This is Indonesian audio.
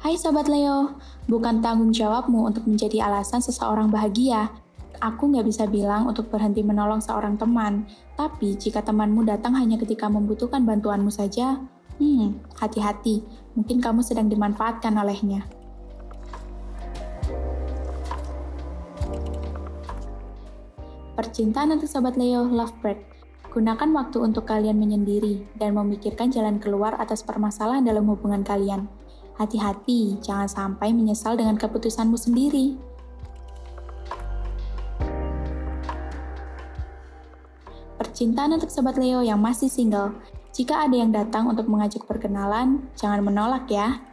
Hai Sobat Leo, bukan tanggung jawabmu untuk menjadi alasan seseorang bahagia. Aku nggak bisa bilang untuk berhenti menolong seorang teman, tapi jika temanmu datang hanya ketika membutuhkan bantuanmu saja, hmm, hati-hati, mungkin kamu sedang dimanfaatkan olehnya. Percintaan untuk Sobat Leo Lovebird Gunakan waktu untuk kalian menyendiri dan memikirkan jalan keluar atas permasalahan dalam hubungan kalian. Hati-hati, jangan sampai menyesal dengan keputusanmu sendiri. Percintaan untuk sobat Leo yang masih single. Jika ada yang datang untuk mengajak perkenalan, jangan menolak ya.